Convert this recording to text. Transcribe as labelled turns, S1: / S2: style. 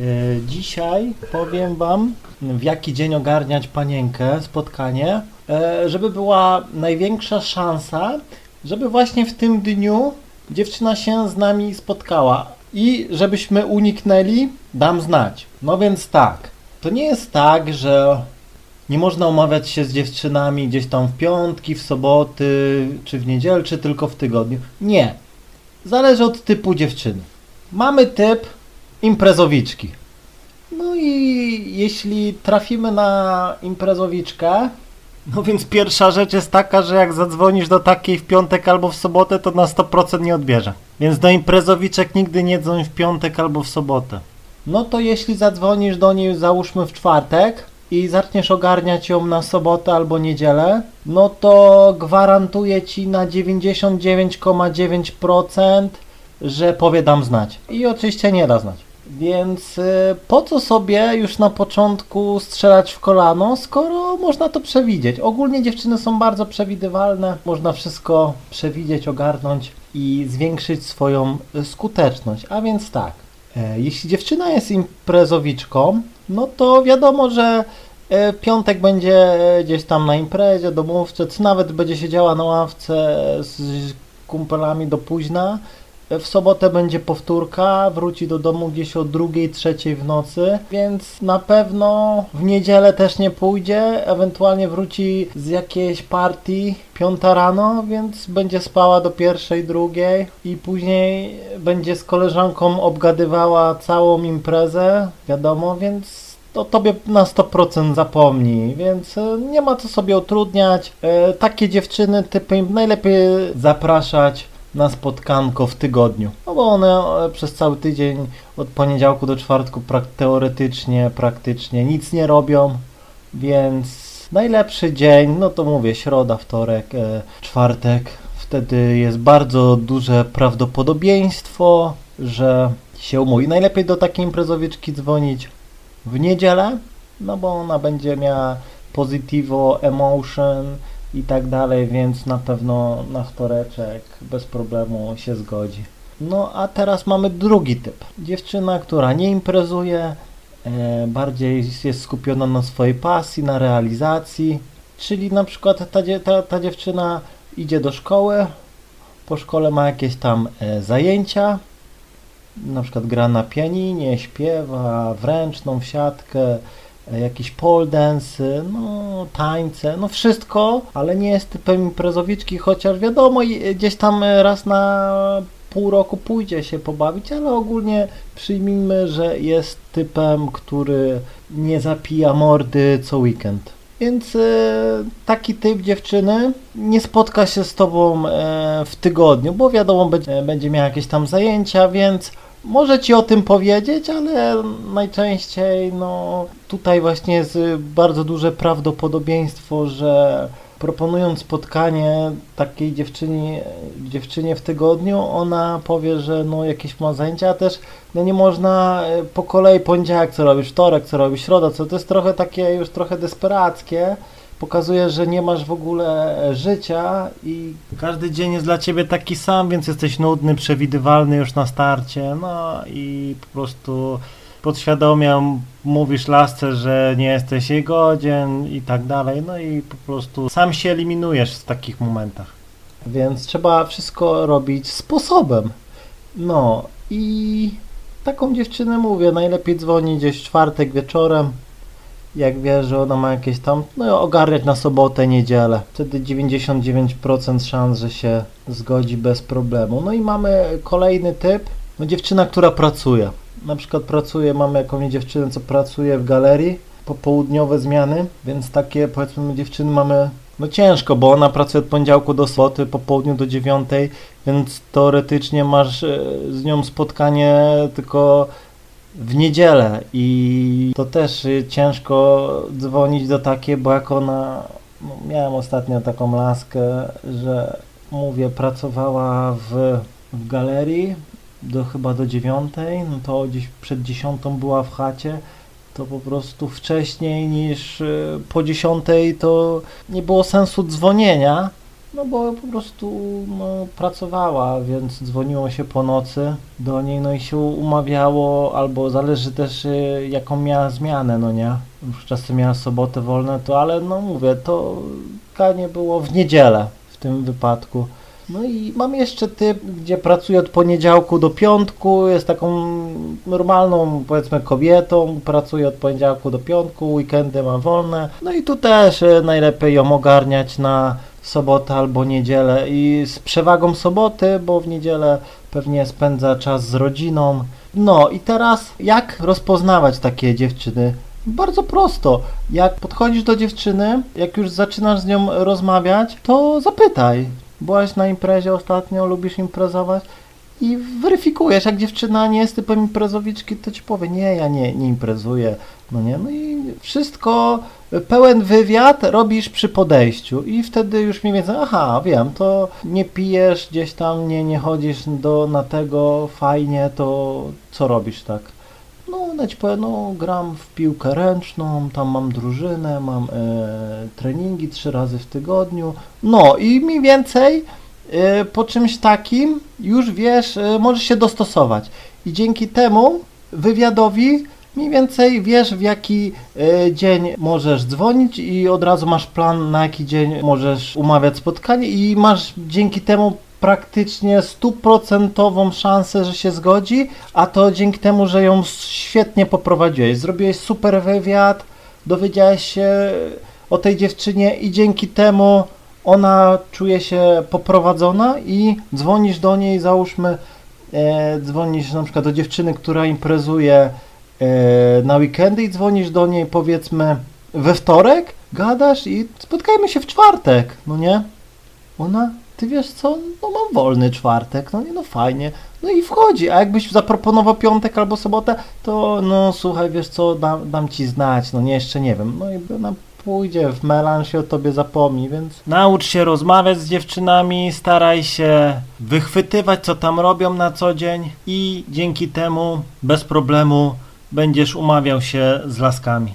S1: E, Dzisiaj powiem Wam, w jaki dzień ogarniać panienkę, spotkanie, e, żeby była największa szansa, żeby właśnie w tym dniu dziewczyna się z nami spotkała i żebyśmy uniknęli, dam znać. No więc tak, to nie jest tak, że nie można umawiać się z dziewczynami gdzieś tam w piątki, w soboty, czy w niedzielę, czy tylko w tygodniu. Nie. Zależy od typu dziewczyny. Mamy typ imprezowiczki. No i jeśli trafimy na imprezowiczkę, no więc pierwsza rzecz jest taka, że jak zadzwonisz do takiej w piątek albo w sobotę, to na 100% nie odbierze. Więc do imprezowiczek nigdy nie dzwoń w piątek albo w sobotę. No to jeśli zadzwonisz do niej załóżmy w czwartek i zaczniesz ogarniać ją na sobotę albo niedzielę, no to gwarantuję ci na 99,9% że powie dam znać. I oczywiście nie da znać. Więc y, po co sobie już na początku strzelać w kolano, skoro można to przewidzieć? Ogólnie dziewczyny są bardzo przewidywalne, można wszystko przewidzieć, ogarnąć i zwiększyć swoją skuteczność. A więc tak, e, jeśli dziewczyna jest imprezowiczką, no to wiadomo, że e, piątek będzie e, gdzieś tam na imprezie, domówce, czy nawet będzie siedziała na ławce z kumpelami do późna. W sobotę będzie powtórka, wróci do domu gdzieś o drugiej, trzeciej w nocy, więc na pewno w niedzielę też nie pójdzie, ewentualnie wróci z jakiejś partii piąta rano, więc będzie spała do pierwszej, drugiej i później będzie z koleżanką obgadywała całą imprezę, wiadomo, więc to tobie na 100% zapomni, więc e, nie ma co sobie utrudniać. E, Takie dziewczyny typy najlepiej zapraszać na spotkanko w tygodniu. No bo one e, przez cały tydzień od poniedziałku do czwartku prak teoretycznie, praktycznie nic nie robią, więc najlepszy dzień, no to mówię środa, wtorek, e, czwartek. Wtedy jest bardzo duże prawdopodobieństwo, że się umówi. Najlepiej do takiej imprezowiczki dzwonić w niedzielę, no bo ona będzie miała positivo emotion i tak dalej, więc na pewno na wtoreczek bez problemu się zgodzi. No a teraz mamy drugi typ. Dziewczyna, która nie imprezuje, e, bardziej jest skupiona na swojej pasji, na realizacji, czyli na przykład ta, ta, ta dziewczyna idzie do szkoły, po szkole ma jakieś tam e, zajęcia, na przykład gra na pianinie, śpiewa, w ręczną, w siatkę, e, jakieś pole dance, no tańce, no wszystko, ale nie jest typem imprezowiczki, chociaż wiadomo, i- gdzieś tam e, raz na pół roku pójdzie się pobawić, ale ogólnie przyjmijmy, że jest typem, który nie zapija mordy co weekend. Więc e, taki typ dziewczyny nie spotka się z tobą e, w tygodniu, bo wiadomo, będzie, będzie miała jakieś tam zajęcia, więc może ci o tym powiedzieć, ale najczęściej no tutaj właśnie jest bardzo duże prawdopodobieństwo, że proponując spotkanie takiej dziewczynie, dziewczynie w tygodniu, ona powie, że no jakieś ma zajęcia, a też no nie można y, po kolei poniedziałek co robisz, wtorek co robisz, środa, co to jest trochę takie już trochę desperackie. Pokazuje, że nie masz w ogóle e, życia i każdy dzień jest dla ciebie taki sam, więc jesteś nudny, przewidywalny już na starcie, no i po prostu podświadomie mówisz lasce, że nie jesteś jej godzien i tak dalej, no i po prostu sam się eliminujesz w takich momentach. Więc trzeba wszystko robić sposobem. No i taką dziewczynę mówię, najlepiej dzwonić gdzieś w czwartek wieczorem, jak wie, że ona ma jakieś tam, no ogarniać na sobotę, niedzielę. Wtedy 99% szans, że się zgodzi bez problemu. No i mamy kolejny typ, no dziewczyna, która pracuje. Na przykład pracuje, mamy jakąś dziewczynę, co pracuje w galerii, popołudniowe zmiany, więc takie powiedzmy dziewczyny mamy no ciężko, bo ona pracuje od poniedziałku do soboty, po południu do dziewiątej, więc teoretycznie masz e, z nią spotkanie tylko w niedzielę i to też y, ciężko dzwonić do takiej, bo jak ona, no, miałem ostatnio taką laskę, że mówię, pracowała w, w galerii do chyba do dziewiątej, no to gdzieś przed dziesiątą była w chacie, to po prostu wcześniej niż y, po dziesiątej to nie było sensu dzwonienia, No bo po prostu no, pracowała, więc dzwoniło się po nocy do niej, no i się umawiało, albo zależy też y, jaką miała zmianę, no nie? Czasem miała sobotę wolne, to ale no mówię, to nie było w niedzielę w tym wypadku. No i mam jeszcze typ, gdzie pracuję od poniedziałku do piątku, jest taką normalną, powiedzmy, kobietą, pracuję od poniedziałku do piątku, weekendy mam wolne. No i tu też y, najlepiej ją ogarniać na sobotę albo niedzielę i z przewagą soboty, bo w niedzielę pewnie spędza czas z rodziną. No i teraz jak rozpoznawać takie dziewczyny? Bardzo prosto. Jak podchodzisz do dziewczyny, jak już zaczynasz z nią rozmawiać, to zapytaj. Byłaś na imprezie ostatnio, lubisz imprezować? I weryfikujesz, jak dziewczyna nie jest typem imprezowiczki, to ci powie, nie, ja nie, nie imprezuję, no nie, no i wszystko, pełen wywiad robisz przy podejściu i wtedy już mniej więcej, aha, wiem, to nie pijesz gdzieś tam, nie, nie chodzisz do, na tego, fajnie, to co robisz tak? Ci powie, no gram w piłkę ręczną, tam mam drużynę, mam e, treningi trzy razy w tygodniu, no i mniej więcej e, po czymś takim już wiesz, e, możesz się dostosować. I dzięki temu wywiadowi mniej więcej wiesz w jaki e, dzień możesz dzwonić i od razu masz plan na jaki dzień możesz umawiać spotkanie i masz dzięki temu praktycznie stuprocentową szansę, że się zgodzi, a to dzięki temu, że ją świetnie poprowadziłeś. Zrobiłeś super wywiad, dowiedziałeś się o tej dziewczynie i dzięki temu ona czuje się poprowadzona i dzwonisz do niej, załóżmy, e, dzwonisz na przykład do dziewczyny, która imprezuje e, na weekendy i dzwonisz do niej powiedzmy we wtorek, gadasz i spotkajmy się w czwartek, no nie? Ona ty wiesz co, no mam wolny czwartek, no nie, no fajnie, no i wchodzi, a jakbyś zaproponował piątek albo sobotę, to no słuchaj, wiesz co, dam, dam ci znać, no nie, jeszcze nie wiem, no i ona pójdzie w melanż i o tobie zapomni, więc naucz się rozmawiać z dziewczynami, staraj się wychwytywać, co tam robią na co dzień. I dzięki temu bez problemu będziesz umawiał się z laskami.